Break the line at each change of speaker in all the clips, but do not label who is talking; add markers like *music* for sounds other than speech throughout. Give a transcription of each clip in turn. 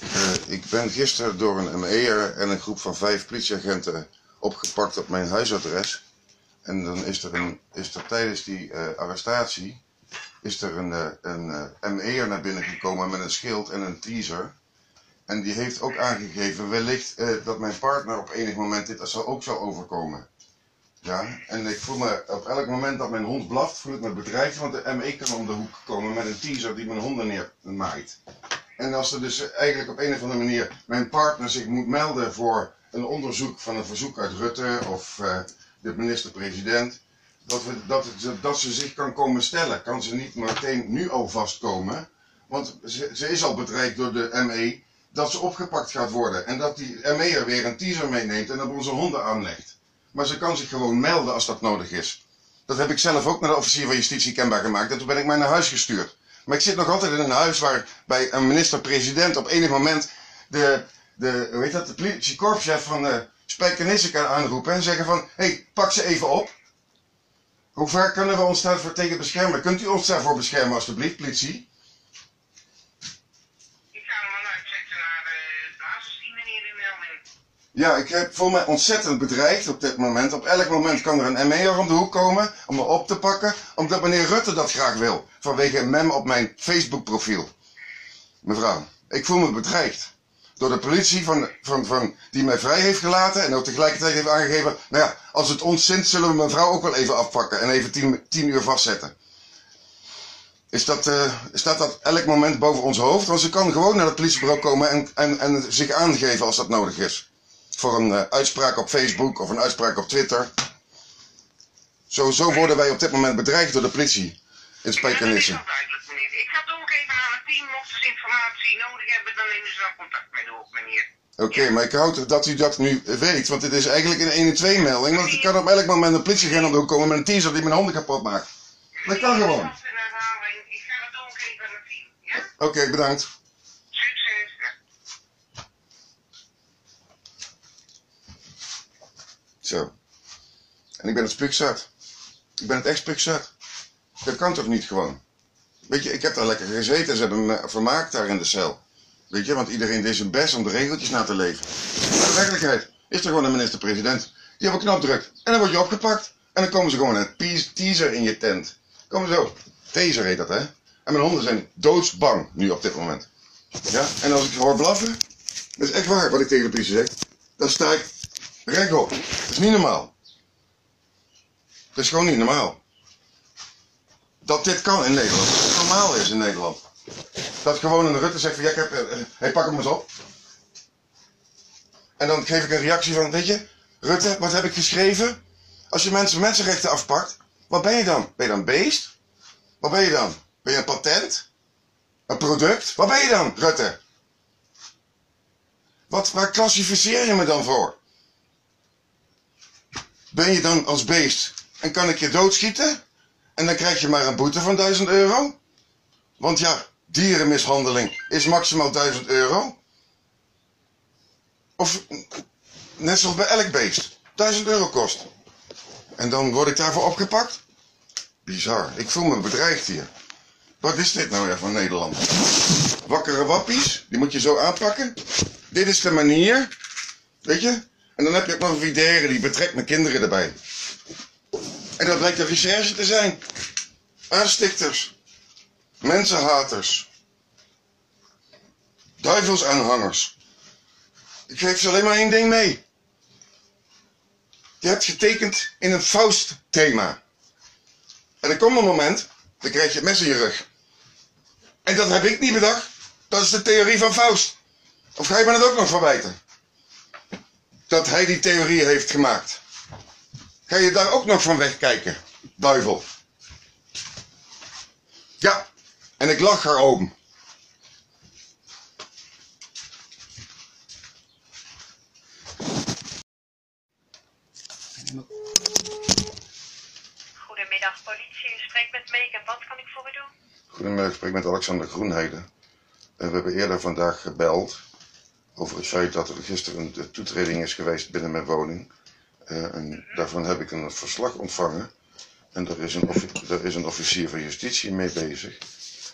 Eh, ik ben gisteren door een ME'er en een groep van vijf politieagenten opgepakt op mijn huisadres. En dan is er, een, is er tijdens die eh, arrestatie is er een, eh, een ME'er naar binnen gekomen met een schild en een teaser. En die heeft ook aangegeven wellicht dat mijn partner op enig moment dit ook zal overkomen. Ja, en ik voel me op elk moment dat mijn hond blaft, voel ik me bedreigd, want de ME kan om de hoek komen met een teaser die mijn honden neermaait. En als er dus eigenlijk op een of andere manier mijn partner zich moet melden voor een onderzoek van een verzoek uit Rutte of eh, de minister-president, dat, dat, dat ze zich kan komen stellen. Kan ze niet meteen nu al vastkomen, want ze, is al bedreigd door de ME dat ze opgepakt gaat worden. En dat die ME'er weer een teaser meeneemt en op onze honden aanlegt. Maar ze kan zich gewoon melden als dat nodig is. Dat heb ik zelf ook naar de officier van justitie kenbaar gemaakt. En toen ben ik maar naar huis gestuurd. Maar ik zit nog altijd in een huis waar bij een minister-president op enig moment de, de, hoe dat, de politiekorpschef van de Spijkenisse kan aanroepen en zeggen van, hé, hey, pak ze even op. Hoe ver kunnen we ons daarvoor tegen beschermen? Kunt u ons daarvoor beschermen alstublieft, politie? Ja, ik voel mij ontzettend bedreigd op dit moment. Op elk moment kan er een ME'er om de hoek komen om me op te pakken, omdat meneer Rutte dat graag wil. Vanwege een mem op mijn Facebook-profiel. Mevrouw, ik voel me bedreigd. Door de politie van, van, van, die mij vrij heeft gelaten en ook tegelijkertijd heeft aangegeven, nou ja, als het ons zint zullen we mevrouw ook wel even afpakken en even tien, tien uur vastzetten. Is dat, eh, staat dat elk moment boven ons hoofd? Want ze kan gewoon naar het politiebureau komen en, en, en zich aangeven als dat nodig is voor een eh, uitspraak op Facebook of een uitspraak op Twitter. Zo, zo worden wij op dit moment bedreigd door de politie in
Ja, dat
Spijkenisse.
wel duidelijk meneer. Ik ga doorgeven aan het team. Mochten ze informatie nodig hebben, dan nemen ze dan contact met u op meneer.
Oké, maar ik houd dat u dat nu weet, want dit is eigenlijk een 1-2 melding. Want er kan op elk moment een politieagent op de hoek komen met een teaser die mijn handen kapot maakt. Dat kan gewoon.
Als een herhaling. Ik ga het doorgeven aan het team. Ja?
Oké, bedankt.
Succes. Ja.
Zo. En ik ben het spikzat. Ik ben het echt spikzat. Dat kan toch niet gewoon? Weet je, ik heb daar lekker gezeten. Ze hebben me vermaakt daar in de cel. Weet je, want iedereen deed zijn best om de regeltjes na te leven. Maar de werkelijkheid is er gewoon een minister-president. Die op een knop drukt. En dan word je opgepakt. En dan komen ze gewoon een teaser in je tent. Komen zo. Taser heet dat, hè? En mijn honden zijn doodsbang nu op dit moment. Ja? En als ik hoor blaffen, dat is echt waar wat ik tegen de politie zeg. Dan sta ik rechtop. Dat is niet normaal. Dat is gewoon niet normaal. Dat dit kan in Nederland. Dat het normaal is in Nederland. Dat gewoon een Rutte zegt van, ja, ik heb, eh, eh, pak hem eens op. En dan geef ik een reactie van, weet je, Rutte, wat heb ik geschreven? Als je mensen mensenrechten afpakt, wat ben je dan? Ben je dan beest? Wat ben je dan? Ben je een patent? Een product? Wat ben je dan, Rutte? Wat, waar klassificeer je me dan voor? Ben je dan als beest en kan ik je doodschieten? En dan krijg je maar een boete van 1000 euro? Want ja, dierenmishandeling is maximaal 1000 euro. Of net zoals bij elk beest. 1000 euro kost. En dan word ik daarvoor opgepakt? Bizar. Ik voel me bedreigd hier. Wat is dit nou weer van Nederland? Wakkere wappies, die moet je zo aanpakken. Dit is de manier. Weet je? En dan heb je ook nog een videre die betrekt mijn kinderen erbij. En dat blijkt de recherche te zijn. Aanstichters. Mensenhaters. Duivelsaanhangers. Ik geef ze alleen maar één ding mee. Je hebt getekend in een Faust-thema. En er komt een moment, dan krijg je het mes in je rug. En dat heb ik niet bedacht. Dat is de theorie van Faust. Of ga je me dat ook nog verwijten? Dat hij die theorie heeft gemaakt. Ga je daar ook nog van wegkijken, duivel? Ja, en ik lach haar om.
Goedemiddag politie, u spreekt met Meek en wat kan ik voor u doen?
Goedemiddag, ik spreek met Alexander Groenheden. En we hebben eerder vandaag gebeld over het feit dat er gisteren een toetreding is geweest binnen mijn woning. Eh, en daarvan heb ik een verslag ontvangen. En er is, een is een officier van justitie mee bezig.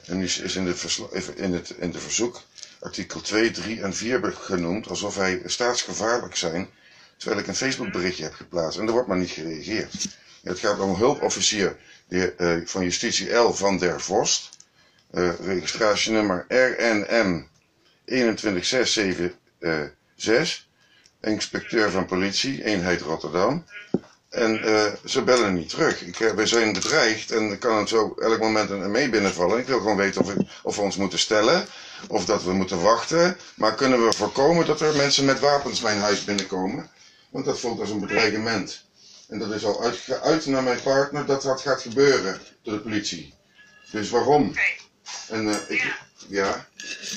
En nu is in, de in, het, in de verzoek artikel 2, 3 en 4 be- genoemd alsof hij staatsgevaarlijk zijn, terwijl ik een Facebook berichtje heb geplaatst. En er wordt maar niet gereageerd. Het gaat om hulpofficier eh, van justitie L van der Vorst. eh, registratienummer RNM 216766. Inspecteur van politie, eenheid Rotterdam. En ze bellen niet terug. Ik, eh, wij zijn bedreigd en er kan het zo elk moment een ME binnenvallen. Ik wil gewoon weten of, ik- of we ons moeten stellen, of dat we moeten wachten. Maar kunnen we voorkomen dat er mensen met wapens mijn huis binnenkomen? Want dat voelt als een bedreigement. En dat is al uitgeuit naar mijn partner dat dat gaat gebeuren door de politie. Dus waarom? En ik, ja,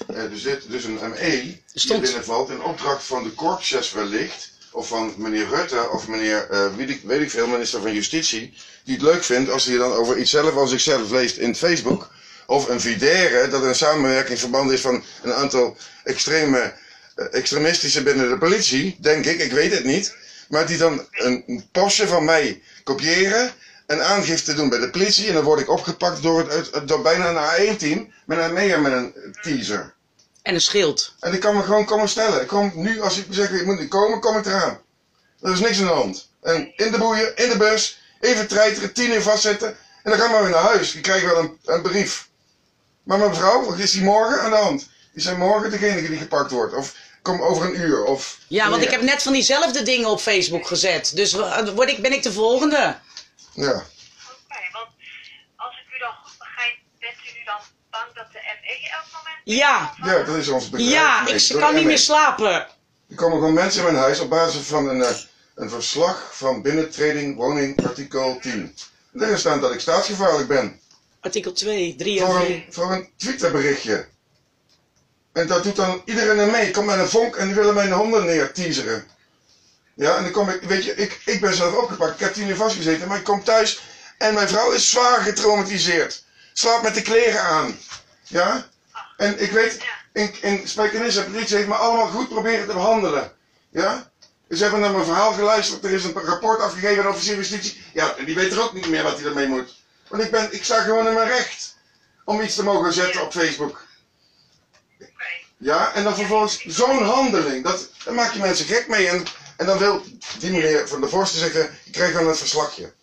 Eh, er zit dus een ME die binnenvalt in opdracht van de korpschef wellicht, of van meneer Rutte, of meneer, eh, weet, ik, weet ik veel, minister van Justitie, die het leuk vindt als hij dan over iets zelf als zichzelf leest in Facebook, of een videre, dat een samenwerkingsverband is van een aantal extreme, eh, extremistische binnen de politie, denk ik, ik weet het niet, maar die dan een postje van mij kopiëren en aangifte doen bij de politie. En dan word ik opgepakt door, het, door bijna een A1-team met een meer met een teaser.
En een schild.
En ik kan me gewoon komen stellen. Ik kom nu, als ik zeg ik moet niet komen, kom ik eraan. Er is niks aan de hand. En in de boeien, in de bus, even treiteren, tien uur vastzetten. En dan gaan we weer naar huis. Ik krijg wel een, een brief. Maar mevrouw, wat is die morgen aan de hand? Is hij morgen degene die gepakt wordt? Of kom over een uur? Of
Ja, want ik heb net van diezelfde dingen op Facebook gezet. Dus eh, word ik, ben ik de volgende.
Ja.
Oké, want als ik u dan goed begrijp, bent u nu dan bang dat de ME elk moment...
Ja.
ja, dat is ons bedrijf.
Ja,
Nee,
ik kan niet
ME.
meer slapen.
Er komen gewoon mensen in mijn huis op basis van een, eh, een verslag van binnentreding woning artikel 10. En daarin staat dat ik staatsgevaarlijk ben.
Artikel 2, 3 en
Voor
4.
een, voor een Twitterberichtje. En dat doet dan iedereen er mee. Kom met een vonk en die willen mijn honden neer teaseren. Ja, en dan kom ik, weet je, ik, ik ben zelf opgepakt. Ik heb tien uur vastgezeten, maar ik kom thuis en mijn vrouw is zwaar getraumatiseerd. Slaapt met de kleren aan. Ja? En ik weet, in, in Spijkenisse, de politie heeft me allemaal goed proberen te behandelen. Ja? Ze hebben naar mijn verhaal geluisterd, er is een rapport afgegeven aan de officier justitie. Ja, en die weet er ook niet meer wat hij ermee moet. Want ik, ben, ik sta gewoon in mijn recht om iets te mogen zetten op Facebook. Ja, en dan vervolgens zo'n handeling, dat, daar maak je mensen gek mee. En, en dan wil die meneer van de Vorsten zeggen, je krijgt dan het verslagje.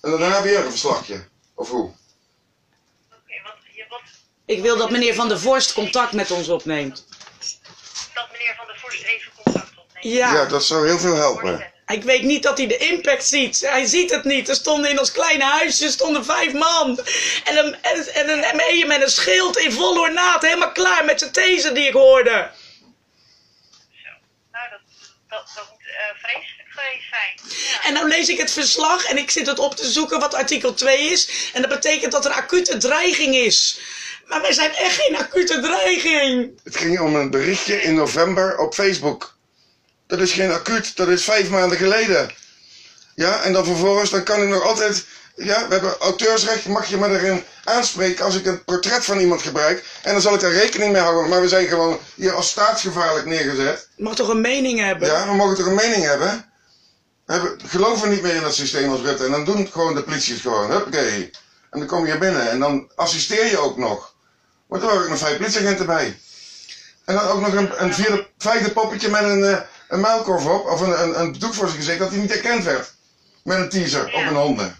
En dan heb je weer een verslagje. Of hoe?
Oké, want je, wat,
Ik wil dat meneer Van der Vorst contact met ons opneemt.
dat meneer Van der Vorst even contact opneemt.
Ja.
Ja, dat zou heel veel helpen.
Ik weet niet dat hij de impact ziet. Hij ziet het niet. Er stonden in ons kleine huisje stonden vijf man. En een, en, en een ME met een schild in volle ornaat. Helemaal klaar met zijn taser die ik hoorde.
Dat, dat moet eh, vreselijk geweest zijn. Ja.
En nou lees ik het verslag en ik zit het op te zoeken wat artikel 2 is. En dat betekent dat er acute dreiging is. Maar wij zijn echt geen acute dreiging.
Het ging om een berichtje in november op Facebook. Dat is geen acuut, dat is vijf maanden geleden. Ja, en dan vervolgens, dan kan ik nog altijd... Ja, we hebben auteursrecht, mag je me erin aanspreken als ik een portret van iemand gebruik. En dan zal ik daar rekening mee houden. Maar we zijn gewoon hier als staatsgevaarlijk neergezet.
Je mag toch een mening hebben?
Ja, we mogen toch een mening hebben? We hebben, geloven niet meer in dat systeem als Rutte. En dan doen gewoon de politie het gewoon. Huppakee. En dan kom je binnen en dan assisteer je ook nog. Want er waren ook nog vijf politieagenten bij. En dan ook nog een, een vierde, vijfde poppetje met een, eh, een muilkorf op. Of een, een, een doek voor zijn gezicht dat hij niet herkend werd. Met een teaser op een honden.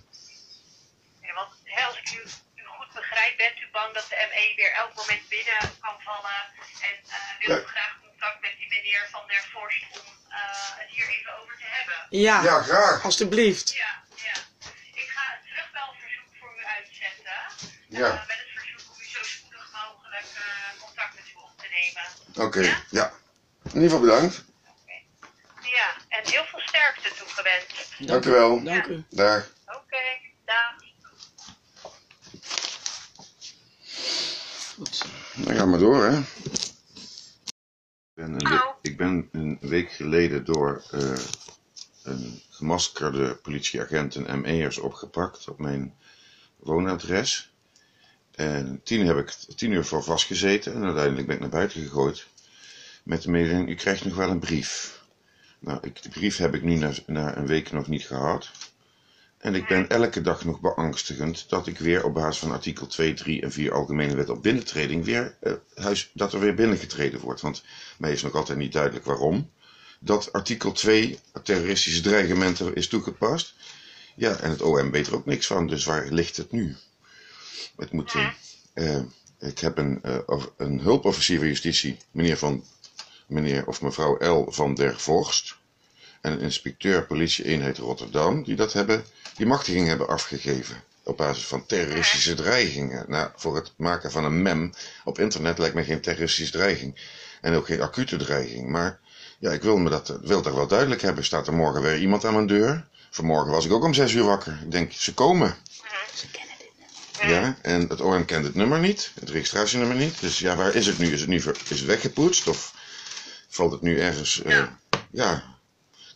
Ja, want hè, als ik u, u goed begrijp, bent u bang dat de ME weer elk moment binnen kan vallen. En eh wil
Ja.
graag contact met die meneer Van der Vorst om eh, het hier even over te hebben.
Ja,
Ja, graag.
alstublieft.
Ja, ja. Ik ga het terugbelverzoek voor u uitzetten.
Ja.
eh, met het verzoek om u zo spoedig mogelijk contact met u op te nemen.
Oké, ja. In ieder geval bedankt.
Ja, en heel veel sterkte toegewenst.
Dank u wel.
Dank u.
Dag.
Oké, dag.
Goed.
Dan gaan we door, hè. Ik ben een, week, ik ben een week geleden door eh, een gemaskerde politieagent en ME'ers opgepakt op mijn woonadres. En tien heb ik tien uur voor vastgezeten en uiteindelijk ben ik naar buiten gegooid. Met de mededeling, u krijgt nog wel een brief. Nou, ik, die brief heb ik nu na, na een week nog niet gehad. En ik ben elke dag nog beangstigend dat ik weer op basis van artikel 2, 3 en 4 Algemene Wet op binnentreding weer eh, huis, dat er weer binnengetreden wordt. Want mij is nog altijd niet duidelijk waarom. Dat artikel 2, terroristische dreigementen, is toegepast. Ja, en het OM weet er ook niks van, dus waar ligt het nu? Het moet, eh, eh, ik heb een, een hulpofficier van justitie, meneer, van, meneer of mevrouw L. van der Vorst. En een inspecteur politie-eenheid Rotterdam, die dat hebben, die machtiging hebben afgegeven. Op basis van terroristische dreigingen. Nou, voor het maken van een mem op internet lijkt me geen terroristische dreiging. En ook geen acute dreiging. Maar ja, ik wil, me dat, wil dat wel duidelijk hebben. Staat er morgen weer iemand aan mijn deur? Vanmorgen was ik ook om zes uur wakker. Ik denk, ze komen.
Ze kennen dit.
Ja, en het OM kent het nummer niet, het registratienummer niet. Dus ja, waar is het nu? Is het nu is het weggepoetst of valt het nu ergens? eh,
Ja.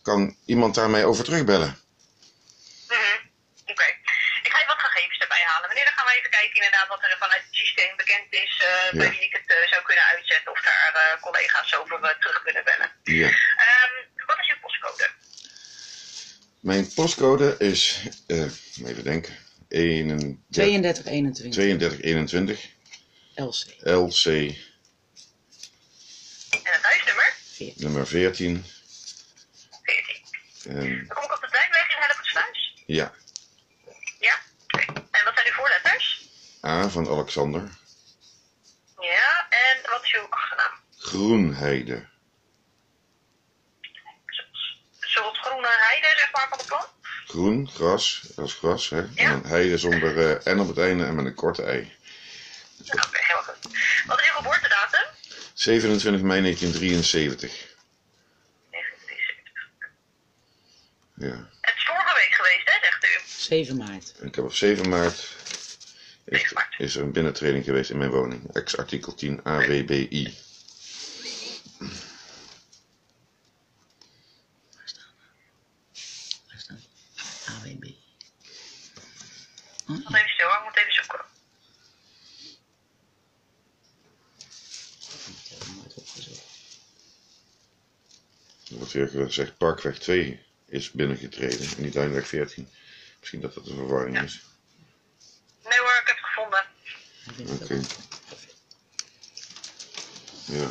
Kan iemand daar mij over terugbellen?
Mhm. Oké. Ik ga je wat gegevens erbij halen. Meneer, dan gaan we even kijken inderdaad wat er vanuit het systeem bekend is. eh, Bij
Ja.
wie ik het eh, zou kunnen uitzetten. Of daar eh, collega's over eh, terug kunnen bellen.
Ja.
Ehm, wat is uw postcode?
Mijn postcode is, eh, even denken, 31
3221
3221
LC.
LC
En het huisnummer?
nummer 14.
14.
En,
Dan kom ik op de Duinweg in Hellevoetsluis.
ja,
Ja? Oké. En wat zijn uw voorletters?
A van Alexander,
Ja, en wat is uw achternaam?
Groenheide.
Zoals groene heide, zeg maar, van de plant?
Groen, gras, dat is gras, hè? En dan heide zonder eh, N op het einde en met een korte ei.
Ja, Oké, heel goed. Wat is uw geboortedatum?
27 mei 1973.
1973.
Ja.
Het is vorige week geweest, hè, zegt u?
7 maart.
Ik heb op 7 maart is,
7 maart.
is er een binnentreding geweest in mijn woning. Ex-artikel 10 AWBI.
Waar staat het? AWB. Oh,
Nog
ja.
even stil, hoor. ik moet even zoeken.
Ik heb nooit opgezocht.
Er wordt weer gezegd, Parkweg 2 is binnengetreden en niet Duinweg 14. Misschien dat dat een verwarring
Ja.
is.
Nee hoor, ik heb het gevonden.
Oké. Ja.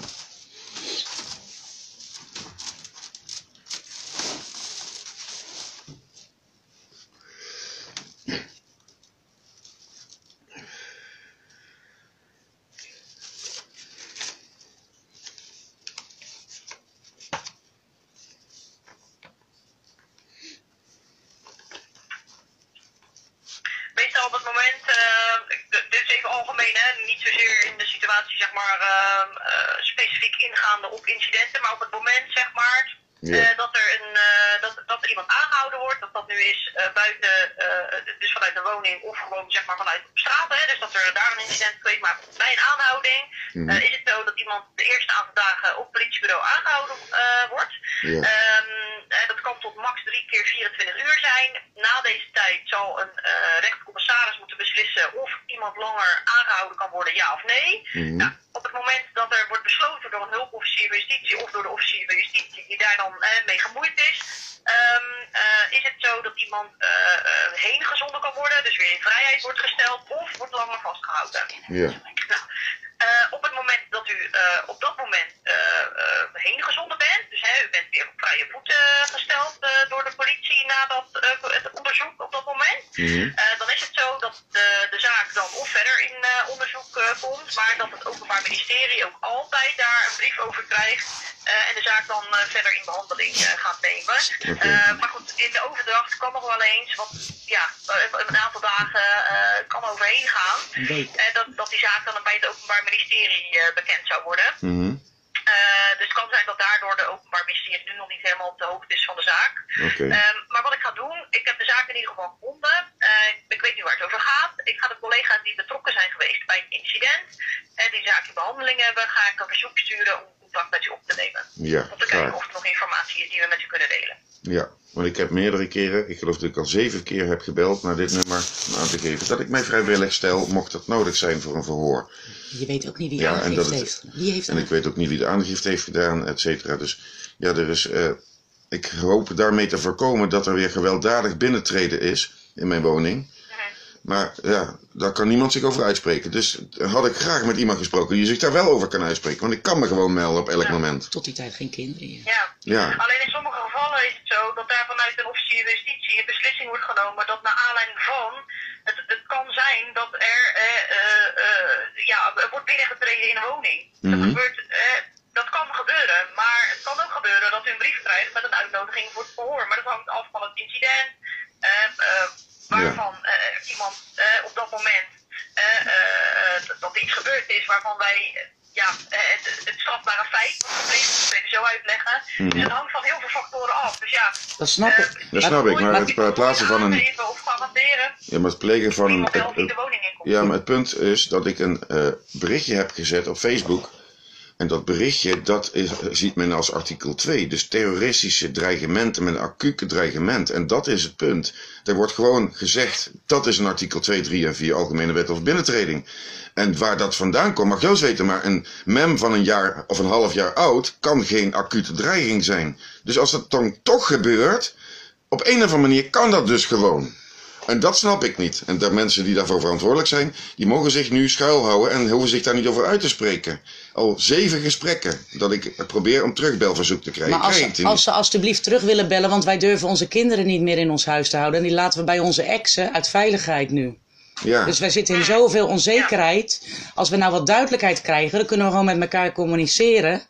Meestal op het moment, eh, ik- dit is even algemeen, hè, niet zozeer in de situatie, zeg maar, eh, eh, specifiek ingaande op incidenten, maar op het moment, zeg maar,
Ja.
eh, dat, er een, eh, dat, dat er iemand aangehouden wordt, dat dat nu is eh, buiten, eh, dus vanuit de woning of gewoon, zeg maar, vanuit op straat, hè, dus dat er daar een incident geweest, maar bij een aanhouding
Mhm.
eh, is het zo dat iemand de eerste aantal dagen op het politiebureau aangehouden eh, wordt.
Ja.
Ehm, eh, dat kan tot max drie keer 24 uur zijn. Na deze tijd zal een eh rechtercommissaris moeten beslissen of iemand langer aangehouden kan worden, ja of nee.
Mhm.
Nou, op het moment dat er wordt besloten door een hulpofficier van justitie of door de officier van justitie die daar dan eh, mee gemoeid is, ehm, eh, is het zo dat iemand eh, heen gezonden kan worden, dus weer in vrijheid wordt gesteld of wordt langer vastgehouden.
Ja.
Nou, eh, op het dat u eh, op dat moment eh, eh, heen gezonden bent, dus hè, u bent weer op vrije voeten gesteld door de politie na dat, het onderzoek op dat moment,
Mhm.
dan is het zo dat de, de zaak dan of verder in onderzoek komt, maar dat het Openbaar Ministerie ook altijd daar een brief over krijgt en de zaak dan verder in behandeling eh, gaat nemen. Maar in de overdracht kan nog wel eens, wat ja, eh, een aantal dagen eh, kan overheen gaan.
Week.
Eh, dat, dat die zaak dan bij het Openbaar Ministerie bekend zou worden.
Mhm.
Dus het kan zijn dat daardoor de Openbaar Ministerie nu nog niet helemaal op de hoogte is van de zaak. Ehm, maar wat ik ga doen, ik heb de zaak in ieder geval gevonden. Ik weet nu waar het over gaat. Ik ga de collega's die betrokken zijn geweest bij het incident en die zaak in behandeling hebben, ga ik een verzoek sturen om contact met u op te nemen.
Ja,
Om te kijken of er nog informatie is die we met u kunnen delen.
Ja, want ik heb meerdere keren, ik geloof dat ik al zeven keer heb gebeld naar dit nummer om aan te geven dat ik mij vrijwillig stel, mocht dat nodig zijn voor een verhoor.
Je weet ook niet wie
Ja, en
aangifte
dat het-
heeft. Wie heeft
En ik weet ook niet wie de aangifte heeft gedaan, et cetera. Dus ja, er is, eh, ik hoop daarmee te voorkomen dat er weer gewelddadig binnentreden is. in mijn woning. Maar ja, daar kan niemand zich over uitspreken. Dus had ik graag met iemand gesproken die zich daar wel over kan uitspreken. Want ik kan me gewoon melden op elk
Ja.
moment.
Tot die tijd geen kinderen. ja.
Ja.
Ja,
Alleen in sommige is het zo dat daar vanuit een officier justitie een beslissing wordt genomen dat naar aanleiding van het, het kan zijn dat er eh, eh, eh, ja, er wordt binnengetreden in een woning.
Mhm.
Dat, gebeurt, eh, dat kan gebeuren, maar het kan ook gebeuren dat u een brief krijgt met een uitnodiging voor het verhoor. Maar dat hangt af van het incident, waarvan iemand op dat moment dat- er iets gebeurd is waarvan wij ja, eh, het, het strafbare feit, wat dat even zo uitleggen. Dus het hangt van heel veel factoren af. Dus ja,
Dat snap
eh,
ik.
Dat snap ik, maar het plaatsen van een-
Of garanderen
ja maar het plegen van een...
de komt.
Ja, maar het punt is dat ik een eh, berichtje heb gezet op Facebook. En dat berichtje, dat ziet men als artikel 2. Dus terroristische dreigementen met een acute dreigement. En dat is het punt. Er wordt gewoon gezegd, dat is een artikel 2, 3 en 4 Algemene Wet over Binnentreding. En waar dat vandaan komt, mag Joost weten. Maar een mem van een jaar of een half jaar oud kan geen acute dreiging zijn. Dus als dat dan toch gebeurt, op een of andere manier kan dat dus gewoon. En dat snap ik niet. En de mensen die daarvoor verantwoordelijk zijn, die mogen zich nu schuilhouden en hoeven zich daar niet over uit te spreken. Al zeven gesprekken dat ik probeer om terugbelverzoek te krijgen.
Maar als,
krijg die
als ze alstublieft terug willen bellen, want wij durven onze kinderen niet meer in ons huis te houden. En die laten we bij onze exen uit veiligheid nu.
Ja,
Dus wij zitten in zoveel onzekerheid. Als we nou wat duidelijkheid krijgen, dan kunnen we gewoon met elkaar communiceren.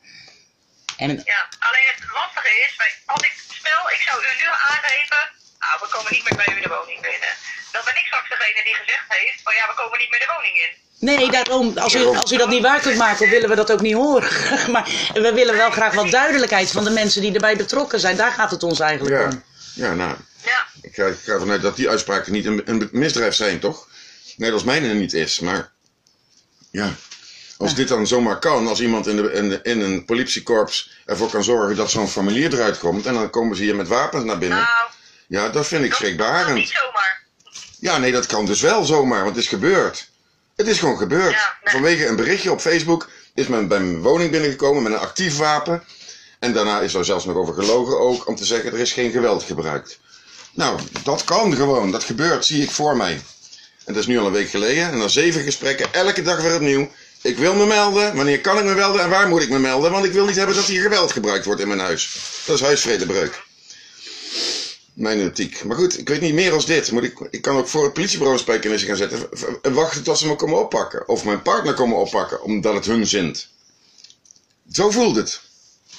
En
Ja, alleen het lastige is, als ik stel, ik zou u nu aangeven, nou, we komen niet meer bij u de woning binnen. Dan ben ik straks degene die gezegd heeft, van ja, we komen niet meer de woning in.
Nee, daarom, als u, als u dat niet waar kunt maken, willen we dat ook niet horen. *laughs* Maar we willen wel graag wat duidelijkheid van de mensen die erbij betrokken zijn. Daar gaat het ons eigenlijk
ja.
om.
ja nou,
Ja,
ik ga, ik ga ervan uit dat die uitspraken niet een, een misdrijf zijn, toch? Net als mijne niet is, maar ja. Als dit dan zomaar kan, als iemand in, de, in, de- in een politiekorps ervoor kan zorgen dat zo'n formulier eruit komt en dan komen ze hier met wapens naar binnen.
nou,
Ja, dat vind ik
dat kan
schrikbarend.
niet zomaar.
Ja, nee, dat kan dus wel zomaar, want het is gebeurd. Het is gewoon gebeurd.
Ja, nee.
Vanwege een berichtje op Facebook is men bij mijn woning binnengekomen met een actief wapen. En daarna is er zelfs nog over gelogen ook, om te zeggen er is geen geweld gebruikt. Nou, dat kan gewoon. Dat gebeurt, zie ik voor mij. En dat is nu al een week geleden. En dan zeven gesprekken, elke dag weer opnieuw. Ik wil me melden. Wanneer kan ik me melden en waar moet ik me melden? Want ik wil niet hebben dat hier geweld gebruikt wordt in mijn huis. Dat is huisvredebreuk. Mijn ethiek. Maar goed, ik weet niet meer als dit. Moet ik, ik kan ook voor het politiebureau spijkenissen gaan zetten. En wachten tot ze me komen oppakken. Of mijn partner komen oppakken, omdat het hun zint. Zo voelt het.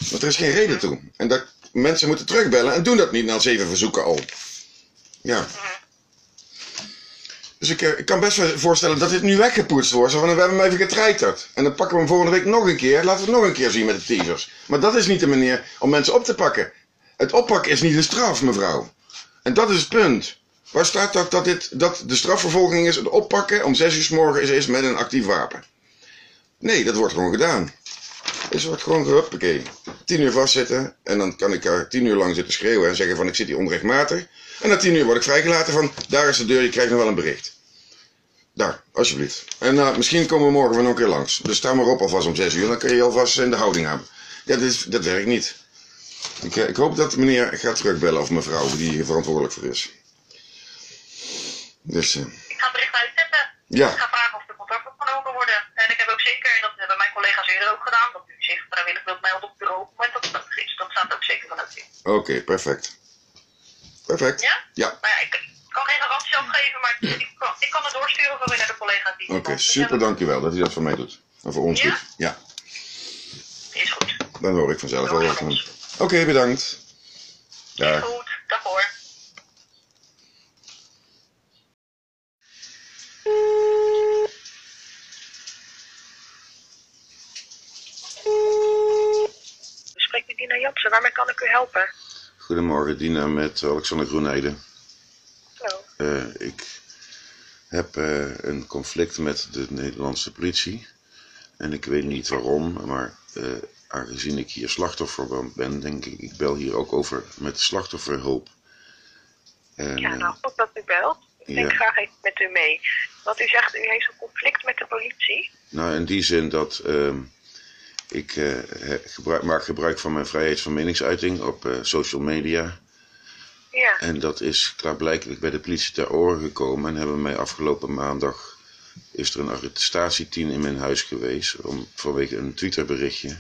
Want er is geen reden toe. En dat mensen moeten terugbellen en doen dat niet na zeven verzoeken al. Ja. Dus ik, eh, kan best voorstellen dat dit nu weggepoetst wordt. Zo van, we hebben hem even getreiterd. En dan pakken we hem volgende week nog een keer. Laten we het nog een keer zien met de teasers. Maar dat is niet de manier om mensen op te pakken. Het oppakken is niet de straf, mevrouw. En dat is het punt. Waar staat dat, dat, dit, dat de strafvervolging is het oppakken om zes uur s morgens is met een actief wapen? Nee, dat wordt gewoon gedaan. Het wordt gewoon gehuppakee. Tien uur vastzitten en dan kan ik daar tien uur lang zitten schreeuwen en zeggen van ik zit hier onrechtmatig. En na tien uur word ik vrijgelaten van daar is de deur, je krijgt nog wel een bericht. Daar, alsjeblieft. En eh, misschien komen we morgen weer een keer langs. Dus sta maar op alvast om zes uur, dan kun je alvast in de houding hebben. Ja, dit dat werkt niet. Ik, eh, ik hoop dat meneer gaat terugbellen of mevrouw die hier verantwoordelijk voor is. Dus, eh,
Ik ga het bericht uitzetten.
Ja.
Ik ga vragen of er contact opgenomen worden. En ik heb ook zeker, en dat hebben mijn collega's eerder ook gedaan, dat u zich vrijwillig wilt melden op het bureau op het moment dat het nodig is. Dat staat ook zeker vanuit u.
oké, perfect. Perfect.
Ja?
Ja,
Maar ja, ik kan geen garantie afgeven, maar ik kan, ik kan het doorsturen voor naar de collega's die.
oké, super dankjewel dat u dat voor mij doet. En voor ons
Ja?
doet. Ja,
Is goed.
dan hoor ik vanzelf wel wat. Oké, bedankt. Dag.
goed. Dag hoor. Spreekt u Dina Jansen, waarmee kan ik u helpen?
Goedemorgen, Dina met Alexander Groenheide.
Hallo.
Eh, ik heb eh, een conflict met de Nederlandse politie. En ik weet niet waarom, maar eh, aangezien ik hier slachtoffer ben, denk ik, ik bel hier ook over met slachtofferhulp. En,
Ja,
eh,
nou goed dat u belt. Ik denk
Ja.
graag even met u mee. Want u zegt, u heeft een conflict met de politie.
nou, in die zin dat ehm, ik eh, gebruik, maak gebruik van mijn vrijheid van meningsuiting op eh, social media.
Ja.
En dat is klaarblijkelijk bij de politie ter oren gekomen en hebben mij afgelopen maandag is er een arrestatieteam in mijn huis geweest om, vanwege een Twitterberichtje.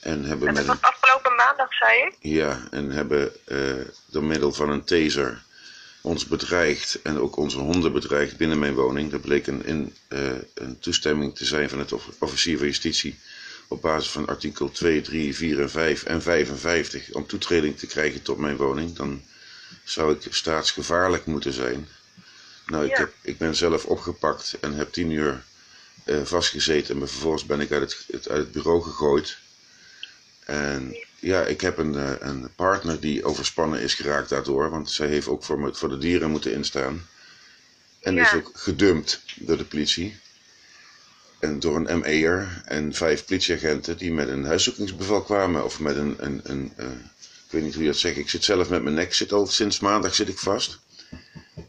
En hebben
En dat
met
was afgelopen maandag, zei ik.
ja, en hebben eh, door middel van een taser ons bedreigd en ook onze honden bedreigd binnen mijn woning. Dat bleek een, in, eh, een toestemming te zijn van het off- officier van justitie op basis van artikel 2, 3, 4 en 5 en 55 om toetreding te krijgen tot mijn woning. Dan zou ik staatsgevaarlijk moeten zijn. Nou, ik, heb, ik ben zelf opgepakt en heb tien uur eh, vastgezeten. En vervolgens ben ik uit het- uit het bureau gegooid. En ja, ik heb een, eh, een partner die overspannen is geraakt daardoor. Want zij heeft ook voor, me, voor de dieren moeten instaan. En
Ja.
is ook gedumpt door de politie. En door een ME'er en vijf politieagenten die met een huiszoekingsbevel kwamen. Of met een, een, een eh, ik weet niet hoe je dat zegt. Ik zit zelf met mijn nek, zit al sinds maandag zit ik vast.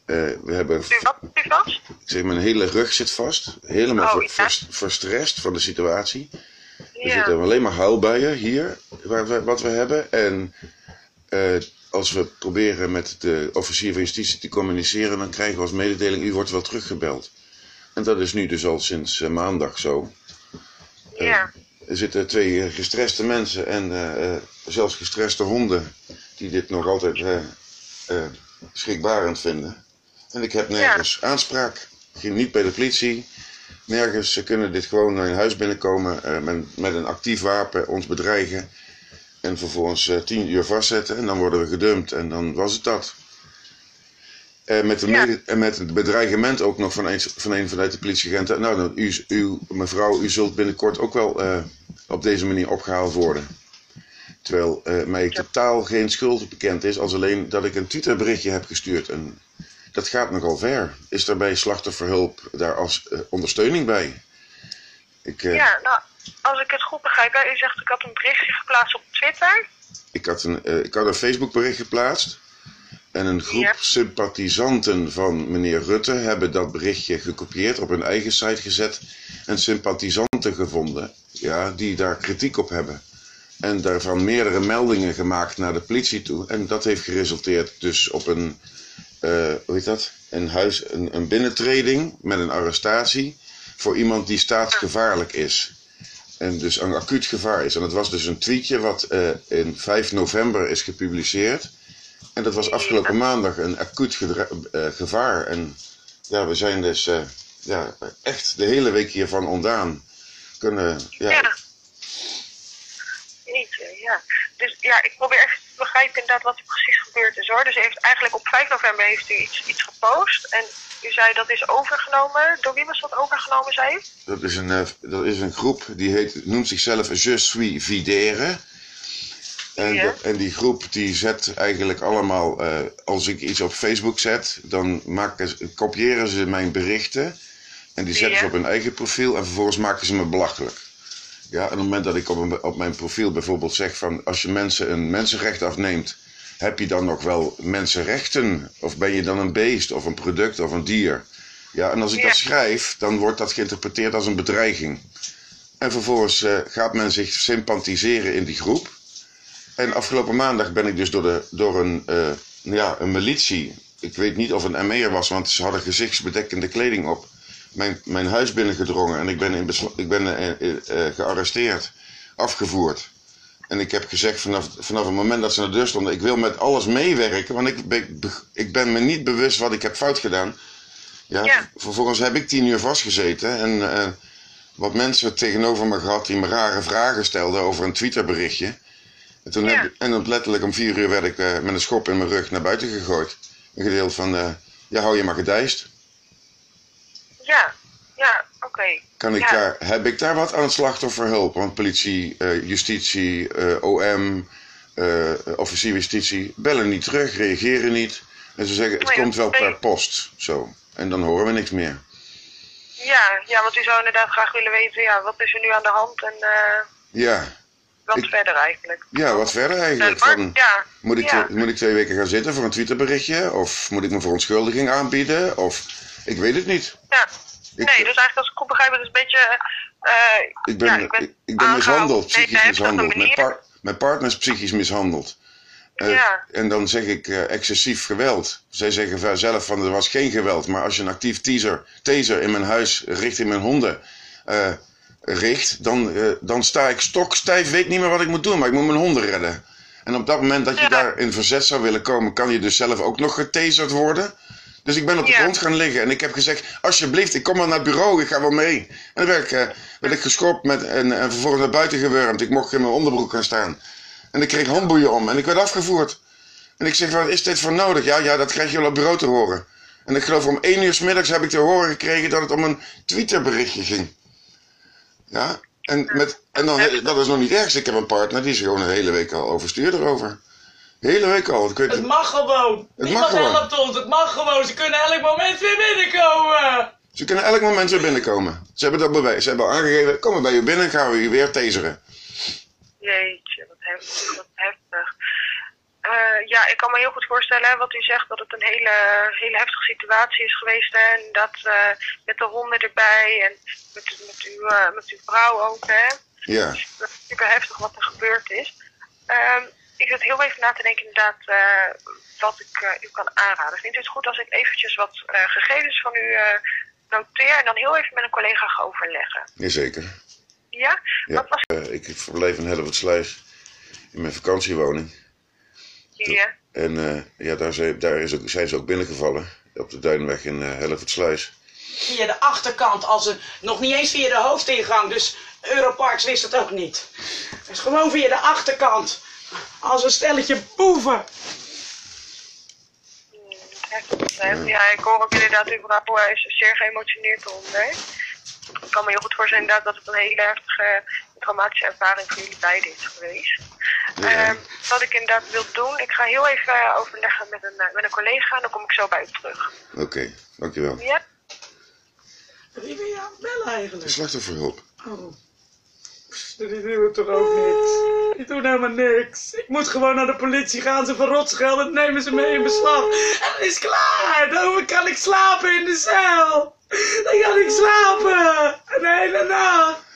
Eh, we hebben,
wat u vast?
ik zeg, mijn hele rug zit vast. Helemaal
Oh, ja.
verstrest van de situatie. Er zitten alleen maar huilbuien hier, wat we hebben. En eh, als we proberen met de officier van justitie te communiceren, dan krijgen we als mededeling, u wordt wel teruggebeld. En dat is nu dus al sinds eh, maandag zo.
Ja.
Er zitten twee eh, gestreste mensen en eh, eh, zelfs gestreste honden, die dit nog altijd eh, eh, schrikbarend vinden. En ik heb nergens aanspraak. Ik ging niet bij de politie. Nergens. Ze kunnen dit gewoon naar hun huis binnenkomen eh, met, met een actief wapen, ons bedreigen. En vervolgens eh, tien uur vastzetten en dan worden we gedumpt. En dan was het dat. Eh, met, de
Ja.
en met het bedreigement ook nog van een, van een vanuit de politieagenten. Nou, dan, u, u, mevrouw, u zult binnenkort ook wel eh, op deze manier opgehaald worden. Terwijl mij totaal geen schuld bekend is, als alleen dat ik een Twitterberichtje heb gestuurd. En dat gaat nogal ver. Is daarbij slachtofferhulp daar als eh, ondersteuning bij? Ik, eh,
Ja, nou, als ik het goed begrijp, hè, u zegt ik had een berichtje geplaatst op Twitter.
ik, had een, eh, ik had een Facebookbericht geplaatst. En een groep
Ja.
sympathisanten van meneer Rutte hebben dat berichtje gekopieerd, op hun eigen site gezet. En sympathisanten gevonden ja, die daar kritiek op hebben. En daarvan meerdere meldingen gemaakt naar de politie toe. En dat heeft geresulteerd dus op een, hoe heet dat? Een, huis, een, een binnentreding met een arrestatie voor iemand die staatsgevaarlijk is. En dus een acuut gevaar is. En dat was dus een tweetje wat eh, in 5 november is gepubliceerd. En dat was afgelopen maandag een acuut eh, gevaar. En ja, we zijn dus eh, ja, echt de hele week hiervan ontdaan. Kunnen, ja,
Ja. Ja. Dus ja, ik probeer even te begrijpen inderdaad wat er precies gebeurd is hoor. Dus heeft eigenlijk op 5 november heeft u iets, iets gepost. En u zei dat is overgenomen. Door wie was dat overgenomen, zei u?
Dat is een, eh, dat is een groep die heet, noemt zichzelf Je suis Videre. En,
Ja.
de- en die groep die zet eigenlijk allemaal, eh, als ik iets op Facebook zet, dan maken, kopiëren ze mijn berichten. En die zetten
Ja.
ze op hun eigen profiel en vervolgens maken ze me belachelijk. Ja, en op het moment dat ik op, een- op mijn profiel bijvoorbeeld zeg van als je mensen een mensenrecht afneemt, heb je dan nog wel mensenrechten? Of ben je dan een beest of een product of een dier? Ja, en als ik
Ja.
dat schrijf, dan wordt dat geïnterpreteerd als een bedreiging. En vervolgens eh, gaat men zich sympathiseren in die groep. En afgelopen maandag ben ik dus door, de, door een, eh, ja, een militie, ik weet niet of een ME'er was, want ze hadden gezichtsbedekkende kleding op, mijn, mijn huis binnengedrongen en ik ben, in ik ben eh, eh, eh, gearresteerd, afgevoerd. En ik heb gezegd vanaf, vanaf het moment dat ze naar de deur stonden, ik wil met alles meewerken, want ik, ben- ik ben me niet bewust wat ik heb fout gedaan. Ja,
Ja.
Vervolgens heb ik tien uur vastgezeten en wat mensen tegenover me gehad die me rare vragen stelden over een Twitterberichtje. En, toen
Ja.
heb, en letterlijk om vier uur werd ik met een schop in mijn rug naar buiten gegooid. Een gedeelte van, eh, ja hou je maar gedijst.
Ja, ja, oké.
Kan ik
Ja.
daar, heb ik daar wat aan slachtofferhulp? Want politie, eh, justitie, eh, OM, eh, officier justitie bellen niet terug, reageren niet. En ze zeggen het
Nee,
komt wel per post. Zo. En dan horen we niks meer.
Ja, ja, want u zou inderdaad graag willen weten, ja, wat is er nu aan de hand en
Ja,
wat
Ik-
verder eigenlijk.
ja wat verder eigenlijk? Van,
ja,
moet, ik
ja.
moet ik twee weken gaan zitten voor een Twitterberichtje? Of moet ik mijn verontschuldiging aanbieden? Of ik weet het niet.
Ja.
Ik-
nee, dus eigenlijk als ik goed begrijp, het is een beetje... eh
Ik ben,
ja,
ik,
u bent
ik ben mishandeld, psychisch mishandeld. Mijn,
manier.
par- mijn partner is psychisch mishandeld. Eh,
Ja.
En dan zeg ik eh, excessief geweld. Zij zeggen zelf van er was geen geweld. Maar als je een actief teaser, taser in mijn huis richting mijn honden richt, dan, dan sta ik stokstijf, weet niet meer wat ik moet doen. Maar ik moet mijn honden redden. En op dat moment dat je
Ja.
daar in verzet zou willen komen, kan je dus zelf ook nog getaserd worden. Dus ik ben op de grond gaan liggen en ik heb gezegd: Alsjeblieft, ik kom maar naar het bureau, ik ga wel mee. En dan werd ik, eh, werd ik geschopt met, en, en vervolgens naar buiten gewurmd. Ik mocht in mijn onderbroek gaan staan. En ik kreeg handboeien om en ik werd afgevoerd. En ik zeg: Wat is dit voor nodig? Ja, ja, dat krijg je wel op bureau te horen. En ik geloof om één uur 's middags heb ik te horen gekregen dat het om een Twitterberichtje ging. Ja, en, met, en dan, dat is nog niet erg. Ik heb een partner die is gewoon een hele week al overstuur erover. De hele week al. Ik weet,
Het mag gewoon. Niemand
mag gewoon.
helpt ons. Het mag gewoon. Ze kunnen elk moment weer binnenkomen.
Ze kunnen elk moment weer binnenkomen. Ze hebben dat bewijs. Ze hebben al aangegeven, kom maar bij u binnen, gaan we u weer taseren.
Jeetje, wat heftig. Wat heftig. Eh, ja, ik kan me heel goed voorstellen hè, wat u zegt, dat het een hele, hele heftige situatie is geweest. Hè, en dat eh, met de honden erbij en met, met, uw, eh, met uw vrouw ook. Hè.
Ja,
Het is super heftig wat er gebeurd is. Ehm, ik zit heel even na te denken inderdaad eh, wat ik eh, u kan aanraden. Vindt u het goed als ik eventjes wat eh, gegevens van u eh, noteer en dan heel even met een collega ga overleggen?
jazeker.
Ja?
Ja.
Wat was
Eh, ik verblijf in Hellevoetsluis in mijn vakantiewoning.
hier?
En eh, ja, daar, zijn, daar is ook, zijn ze ook binnengevallen. Op de Duinweg in uh, Hellevoetsluis.
Via de achterkant. Als een, nog niet eens via de hoofdingang. Dus Europarks wist het ook niet. Dus gewoon via de achterkant. Als een stelletje boeven.
Ja, ik hoor ook inderdaad eh, is zeer geëmotioneerd eronder. Ik kan me heel goed voorstellen inderdaad dat het een hele heftige traumatische ervaring voor jullie beiden is geweest.
Ja.
Ehm, wat ik inderdaad wil doen, ik ga heel even eh, overleggen met een, eh, met een collega en dan kom ik zo bij u terug.
Oké, dankjewel.
Ja?
Wie wil je aan het bellen
De
eigenlijk?
slachtofferhulp.
Oh. Die doen het toch ook niks? Die doen helemaal niks. Ik moet gewoon naar de politie gaan. Ze verrot schelden, nemen ze mee in beslag. En dan is het klaar. Dan kan ik slapen in de cel. Dan kan ik slapen. Een hele nacht.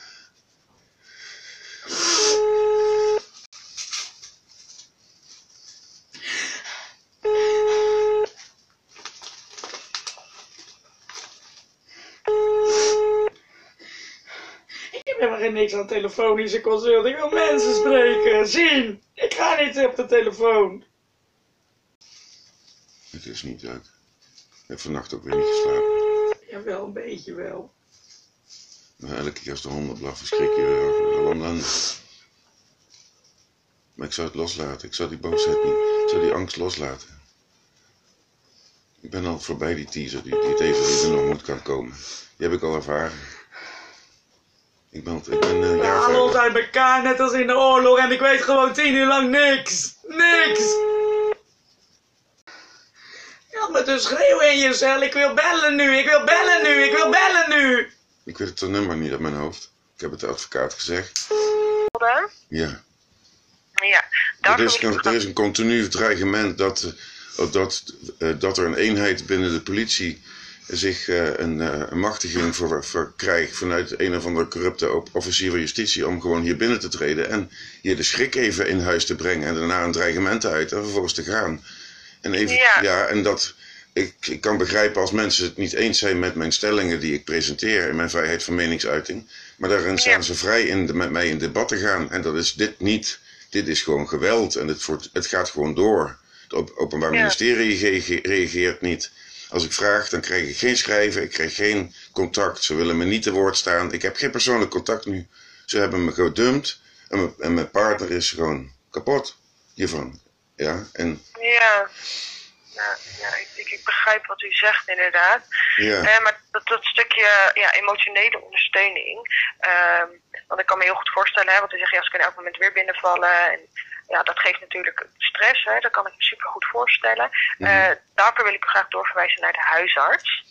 Ik heb helemaal geen niks aan telefonische consult. Ik wil mensen spreken, zien. Ik ga niet op de telefoon.
Het is niet uit. Ik heb vannacht ook weer niet geslapen.
Jawel, een beetje wel.
Maar elke keer als de honden blaffen, schrik je ellende. Maar ik zou het loslaten. Ik zou die boosheid niet, ik zou die angst loslaten. Ik ben al voorbij die teaser, die, die teaser die er nog moet kan komen. Die heb ik al ervaren. Ik ben, ik ben een
We
jaar
halen ons uit elkaar, net als in de oorlog. En ik weet gewoon tien uur lang niks. Niks. Je had me dus schreeuwen in je cel. Ik wil bellen nu, ik wil bellen nu, ik wil bellen nu.
Ik weet het nummer niet uit mijn hoofd. Ik heb het de advocaat gezegd. Ja.
Ja,
Er is, een- er is een continu dreigement dat, eh, dat, eh, dat er een eenheid binnen de politie zich eh, een, eh, een machtiging voor, voor krijgt vanuit een of andere corrupte officier van justitie om gewoon hier binnen te treden en hier de schrik even in huis te brengen en daarna een dreigement uit en vervolgens te gaan. En, even,
Ja.
ja, en dat, ik, ik kan begrijpen als mensen het niet eens zijn met mijn stellingen die ik presenteer in mijn vrijheid van meningsuiting, maar daarin staan
Ja.
ze vrij in de, met mij in debat te gaan en dat is dit niet. Dit is gewoon geweld en het, het gaat gewoon door. Het op- Openbaar
Ja.
Ministerie ge- reageert niet. Als ik vraag, dan krijg ik geen schrijven, ik krijg geen contact. Ze willen me niet te woord staan. Ik heb geen persoonlijk contact nu. Ze hebben me gedumpt en mijn, en mijn partner is gewoon kapot hiervan. Ja, en
Ja, ja, ja ik, ik, ik begrijp wat u zegt inderdaad.
ja,
Eh, maar dat, dat stukje ja, emotionele ondersteuning. ehm, want ik kan me heel goed voorstellen, hè, want u zegt ja, ze kunnen elk moment weer binnenvallen. En ja, dat geeft natuurlijk stress, hè, dat kan ik me super goed voorstellen. Eh, daarvoor wil ik u graag doorverwijzen naar de huisarts.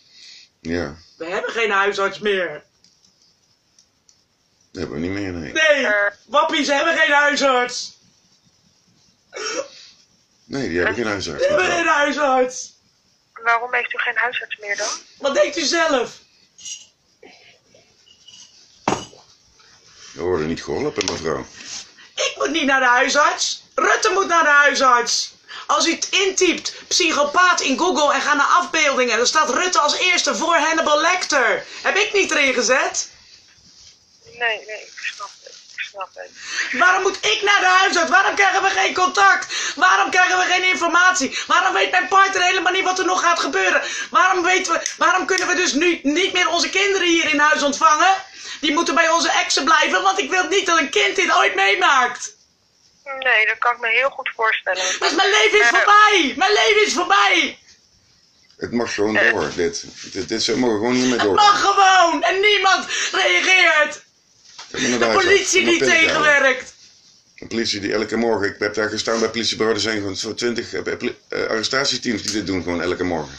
ja,
We hebben geen huisarts meer.
dat hebben we niet meer, nee.
Nee,
Eh.
wappies hebben geen huisarts.
Nee, die hebben geen huisarts.
We hebben geen huisarts.
Waarom heeft u geen huisarts meer dan?
Wat denkt u zelf?
We worden niet geholpen, mevrouw.
Ik moet niet naar de huisarts. Rutte moet naar de huisarts. Als u het intypt, psychopaat in Google en ga naar afbeeldingen, dan staat Rutte als eerste voor Hannibal Lecter. Heb ik niet erin gezet?
Nee, nee, ik snap het. Ik snap het.
Waarom moet ik naar de huisarts? Waarom krijgen we geen contact? Waarom krijgen we geen informatie? Waarom weet mijn partner helemaal niet wat er nog gaat gebeuren? Waarom, weten we, waarom kunnen we dus nu niet meer onze kinderen hier in huis ontvangen? Die moeten bij onze exen blijven, want ik wil niet dat een kind dit ooit meemaakt.
Nee, dat kan ik me heel goed voorstellen.
Dus mijn leven is
Eh,
voorbij! Mijn leven is voorbij!
Het mag gewoon door, dit. Dit, dit ze mogen gewoon niet meer
Het
door.
mag gewoon! En niemand reageert! De politie die tegenwerkt!
De politie die elke morgen, ik heb daar gestaan bij het politiebureau, er zijn gewoon zo'n twintig arrestatieteams die dit doen gewoon elke morgen.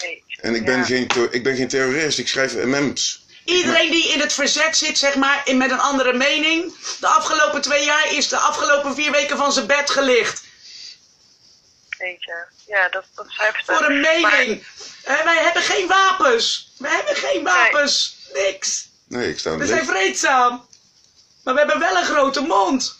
nee.
En ik ben,
Ja.
geen, ik ben geen terrorist, ik schrijf MM's.
Iedereen die in het verzet zit, zeg maar, in met een andere mening. De afgelopen twee jaar is de afgelopen vier weken van zijn bed gelicht.
Weet je. Ja, dat, dat heftig.
Voor een mening.
Maar-
wij hebben geen wapens. We hebben geen wapens. Niks.
Nee, ik sta
We zijn vreedzaam. Maar we hebben wel een grote mond.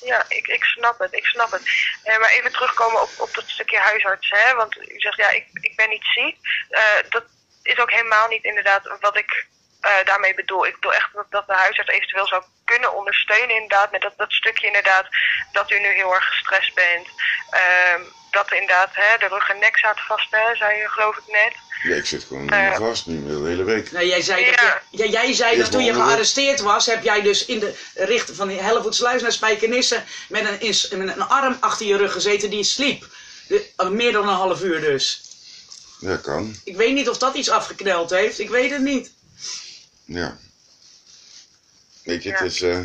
Ja, ik, ik snap het, ik snap het. Eh, maar even terugkomen op, op dat stukje huisarts, hè. Want u zegt, ja, ik, ik ben niet ziek. Eh, dat is ook helemaal niet inderdaad wat ik eh, daarmee bedoel. Ik bedoel echt dat, dat de huisarts eventueel zou kunnen ondersteunen inderdaad. Met dat, dat stukje inderdaad dat u nu heel erg gestrest bent. Ehm, dat inderdaad hè, de rug en nek zaten vast, hè, zei je geloof ik net.
Ja, ik zit gewoon
Eh.
vast nu de hele week.
Nou, jij zei, dat,
Ja.
je- ja, jij zei
Eerst
dat toen je gearresteerd was, heb jij dus in de richting van Hellevoetsluis naar Spijkenisse met een, met een arm achter je rug gezeten die sliep. De- meer dan een half uur dus.
Ja, kan.
Ik weet niet of dat iets afgekneld heeft. Ik weet het niet.
Ja. Weet je,
Ja.
het is... eh,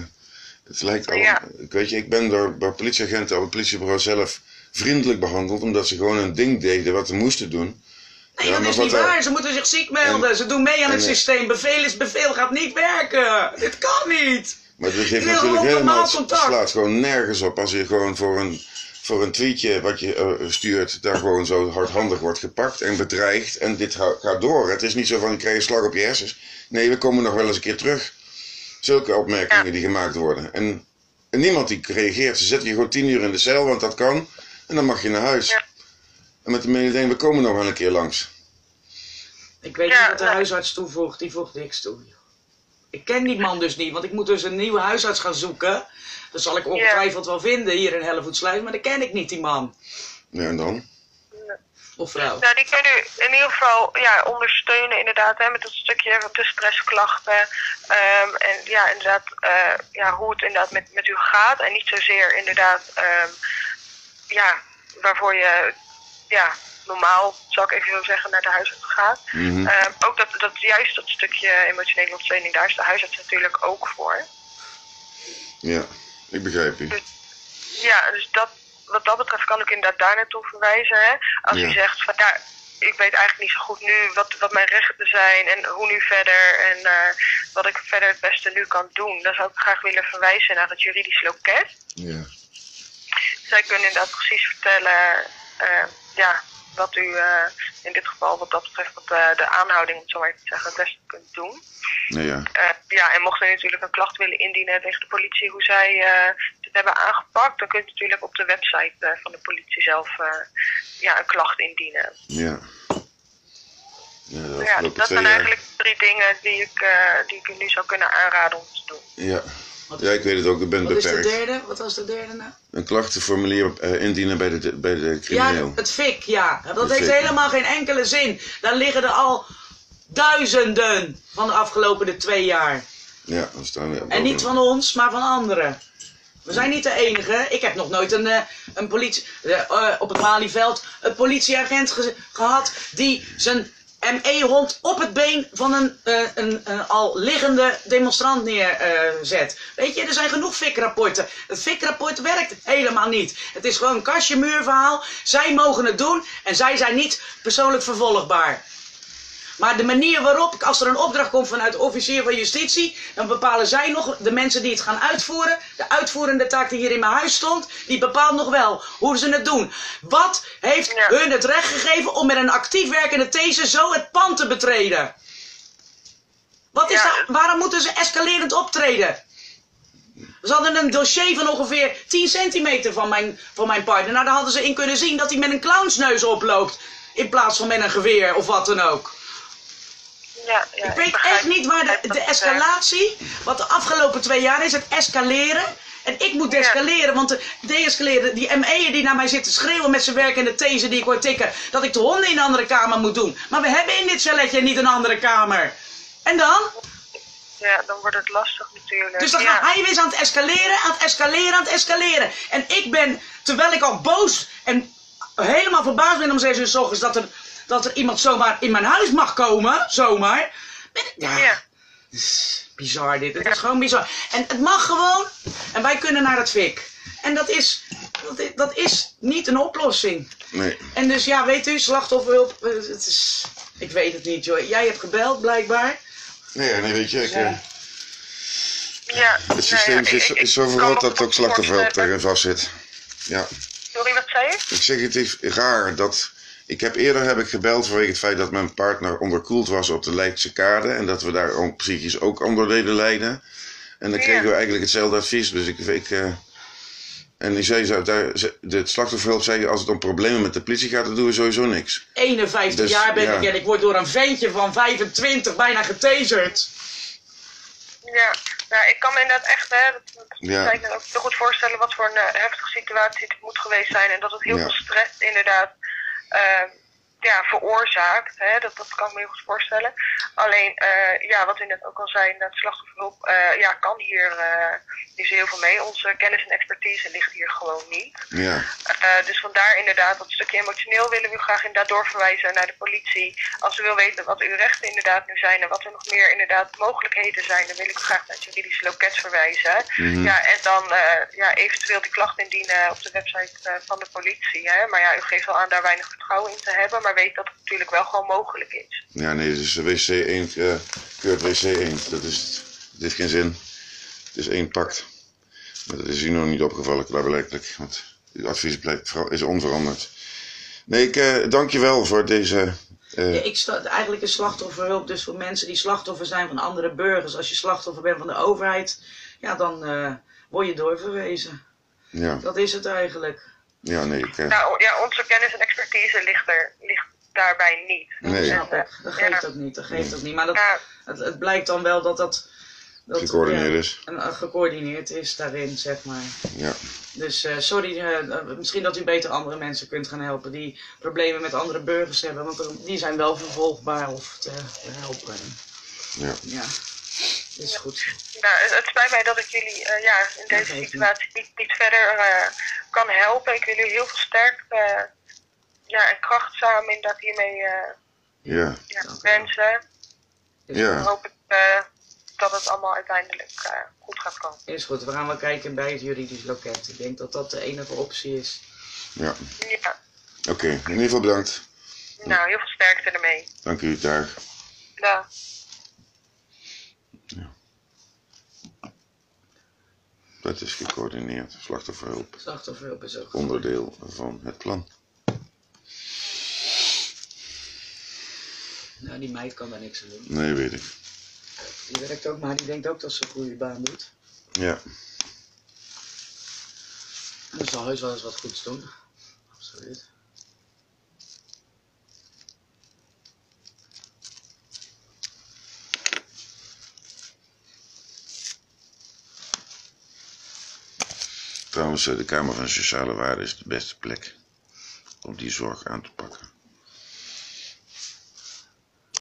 het lijkt al...
Ja.
Ik weet je, ik ben door, door politieagenten op het politiebureau zelf vriendelijk behandeld, omdat ze gewoon een ding deden wat ze moesten doen.
Nee,
Ja,
dat
maar
is
wat
niet
er-
waar. Ze moeten zich ziek melden.
En-
Ze doen mee aan het
en-
systeem. Bevel is bevel. Gaat niet werken. Dit kan niet.
Maar het
wil
natuurlijk helemaal,
normaal
het
contact.
slaat gewoon nergens op als je gewoon voor een, voor een tweetje wat je eh, stuurt, daar gewoon zo hardhandig wordt gepakt en bedreigd. En dit ga- gaat door. Het is niet zo van, ik krijg een slag op je hersens. Nee, we komen nog wel eens een keer terug. Zulke opmerkingen
Ja.
die gemaakt worden. En, en niemand die reageert. Ze zetten je gewoon tien uur in de cel, want dat kan. En dan mag je naar huis.
Ja.
En met de mededeling, we komen nog wel een keer langs.
Ik weet
Ja,
niet wat de
nee.
huisarts toevoegt. Die voegt niks toe. Ik ken die man dus niet, want ik moet dus een nieuwe huisarts gaan zoeken. Dat zal ik ongetwijfeld wel vinden hier in Hellevoetsluis, maar dat ken ik niet, die man.
Ja, en dan?
Of vrouw.
Nou, die kunnen u in ieder geval ja, ondersteunen inderdaad hè, met dat stukje de stressklachten. Ehm, en ja, inderdaad, eh, ja, hoe het inderdaad met, met u gaat. En niet zozeer inderdaad, ehm, ja, waarvoor je ja, normaal, zou ik even zo zeggen, naar de huisarts gaat.
Mhm.
Ehm, ook dat, dat juist dat stukje emotionele ondersteuning, daar is de huisarts natuurlijk ook voor.
Ja, ik begrijp u.
Ja, dus dat, wat dat betreft kan ik inderdaad daar naartoe verwijzen. Hè? Als
Ja.
u zegt van ja, ik weet eigenlijk niet zo goed nu wat, wat mijn rechten zijn en hoe nu verder en eh, wat ik verder het beste nu kan doen, dan zou ik graag willen verwijzen naar het juridisch loket.
Ja.
Zij kunnen inderdaad precies vertellen eh, ja, wat u eh, in dit geval wat dat betreft wat, eh, de aanhouding, om zo maar te zeggen, het beste kunt doen.
Ja.
Eh, ja, en mocht u natuurlijk een klacht willen indienen tegen de politie hoe zij dit hebben aangepakt, dan kunt u natuurlijk op de website van de politie zelf ja, een klacht indienen.
Ja. Ja,
dat zijn eigenlijk drie dingen die ik, die ik u nu zou kunnen aanraden om te doen.
Ja.
Wat,
ja, ik weet het ook, ik ben
wat is de
beperkt.
derde? Wat was de derde nou?
Een klachtenformulier eh, indienen bij de, bij de crimineel.
Ja, het FIK, ja. Dat
Het
heeft
FIK.
helemaal geen enkele zin. Daar liggen er al duizenden van de afgelopen twee jaar.
Ja, dan staan we
En niet van ons, maar van anderen. We zijn niet de enige. Ik heb nog nooit een, eh, een politie, eh, op het Malieveld een politieagent ge- gehad die zijn ME-hond op het been van een, eh, een, een al liggende demonstrant neerzet. Weet je, er zijn genoeg fikrapporten. Het fikrapport werkt helemaal niet. Het is gewoon een kastje muurverhaal. Zij mogen het doen en zij zijn niet persoonlijk vervolgbaar. Maar de manier waarop, als er een opdracht komt vanuit de officier van justitie, dan bepalen zij nog, de mensen die het gaan uitvoeren, de uitvoerende taak die hier in mijn huis stond, die bepaalt nog wel hoe ze het doen. Wat heeft
Ja.
hun het recht gegeven om met een actief werkende taser zo het pand te betreden? Wat is
Ja.
waarom moeten ze escalerend optreden? Ze hadden een dossier van ongeveer 10 centimeter van mijn, van mijn partner. Nou, daar hadden ze in kunnen zien dat hij met een clownsneus oploopt. In plaats van met een geweer of wat dan ook.
Ja, ja,
ik weet echt niet waar de, de escalatie, wat de afgelopen twee jaar is, het escaleren. En ik moet descaleren, want de deescaleren, die ME'er die naar mij zit te schreeuwen met zijn werk en de these die ik hoor tikken, dat ik de honden in een andere kamer moet doen. Maar we hebben in dit celletje niet een andere kamer. En dan?
Ja, dan wordt het lastig natuurlijk.
Dus dan
ja.
gaat hij weer aan het escaleren, aan het escaleren, aan het escaleren. En ik ben, terwijl ik al boos en helemaal verbaasd ben om zes uur s ochtends dat er, dat er iemand zomaar in mijn huis mag komen, zomaar. Ben ik, ja,
Ja.
is bizar dit, het is gewoon bizar. En het mag gewoon en wij kunnen naar het fik. En dat is, dat is, dat is niet een oplossing.
Nee.
En dus ja, weet u, slachtofferhulp, eh, het is, ik weet het niet joh. Jij hebt gebeld blijkbaar.
Nee, nee, weet je, ik,
Ja.
eh,
Ja,
het systeem
nou ja,
is,
ik-
is zo
me
dat ook slachtofferhulp
voorstellen-
daarin vastzit. Ja.
Sorry, wat zei je?
Ik zeg het is raar dat. Ik heb eerder heb ik gebeld vanwege het feit dat mijn partner onderkoeld was op de Leidse kade. En dat we daar ook psychisch ook onder deden lijden. En dan
Ja.
kregen we eigenlijk hetzelfde advies. Dus ik. ik eh, en die zei, zo, daar, ze- de slachtofferhulp zei, als het om problemen met de politie gaat, dan doen we sowieso niks.
51
Dus,
jaar ben
ja.
ik en ik word door een ventje van 25 bijna getaserd.
Ja, nou, ik kan me inderdaad echt, hè, dat,
Ja.
kan ik me ook heel goed voorstellen wat voor een eh, heftige situatie het moet geweest zijn. En dat het heel
Ja.
veel stress inderdaad eh, ja, veroorzaakt. Hè, dat, dat kan ik me heel goed voorstellen. Alleen, eh, ja, wat u net ook al zei, inderdaad, slachtofferhulp eh, ja, kan hier eh niet zo heel veel mee. Onze kennis en expertise ligt hier gewoon niet.
Ja,
dus vandaar inderdaad dat stukje emotioneel willen we u graag inderdaad doorverwijzen naar de politie. Als u wil weten wat uw rechten inderdaad nu zijn en wat er nog meer inderdaad mogelijkheden zijn, dan wil ik u graag naar het juridische loket verwijzen.
Mhm.
Ja, en dan ja, eventueel die klacht indienen op de website van de politie. Hè? Maar ja, u geeft wel aan daar weinig vertrouwen in te hebben, maar weet dat het natuurlijk wel gewoon mogelijk is.
ja nee, dus wc 1 eh keurt wc 1. Dat is het. Het heeft geen zin. Het is één pact. Maar dat is u nog niet opgevallen, klaarblijkelijk. Want het advies blijft, vero- is onveranderd. Nee, ik eh, dank je wel voor deze. eh,
Ja, ik sta, eigenlijk is slachtofferhulp dus voor mensen die slachtoffer zijn van andere burgers. Als je slachtoffer bent van de overheid, ja, dan eh, word je doorverwezen.
ja,
Dat is het eigenlijk.
Ja, nee, ik, eh,
Nou ja, onze kennis en expertise ligt, er, ligt daarbij niet.
Nee.
Ik. Dat geeft ook niet, dat geeft ook niet. Maar dat,
Ja,
het, het blijkt dan wel dat dat... dat
Gecoördineerd
ja,
is.
en, gecoördineerd is daarin, zeg maar.
ja.
Dus eh, sorry, eh, misschien dat u beter andere mensen kunt gaan helpen die problemen met andere burgers hebben. Want er- die zijn wel vervolgbaar of te, te helpen.
Ja.
Ja, is goed.
Nou, het, het spijt mij dat ik jullie eh, ja, in
Dat
deze situatie niet, niet verder eh, kan helpen. Ik wil jullie heel veel sterkte ja, en kracht samen inderdaad hiermee eh
Ja,
u
wensen.
Is,
Ja.
Dan hoop ik eh, dat het allemaal uiteindelijk eh, goed gaat komen.
is goed, we gaan wel kijken bij het juridisch loket. Ik denk dat dat de enige optie is.
ja.
Ja,
Oké, in ieder geval bedankt.
nou, heel veel sterkte ermee.
Dank u, dag.
Dag.
Dat is gecoördineerd. Slachtofferhulp.
Slachtofferhulp is ook.
Onderdeel van het plan.
Nou, die meid kan daar niks aan doen.
Nee, weet ik.
Die werkt ook, maar die denkt ook dat ze een goede baan doet.
Ja,
En ze zal heus wel eens wat goeds doen. Absoluut.
Trouwens, eh, de Kamer van Sociale Waarde is de beste plek om die zorg aan te pakken.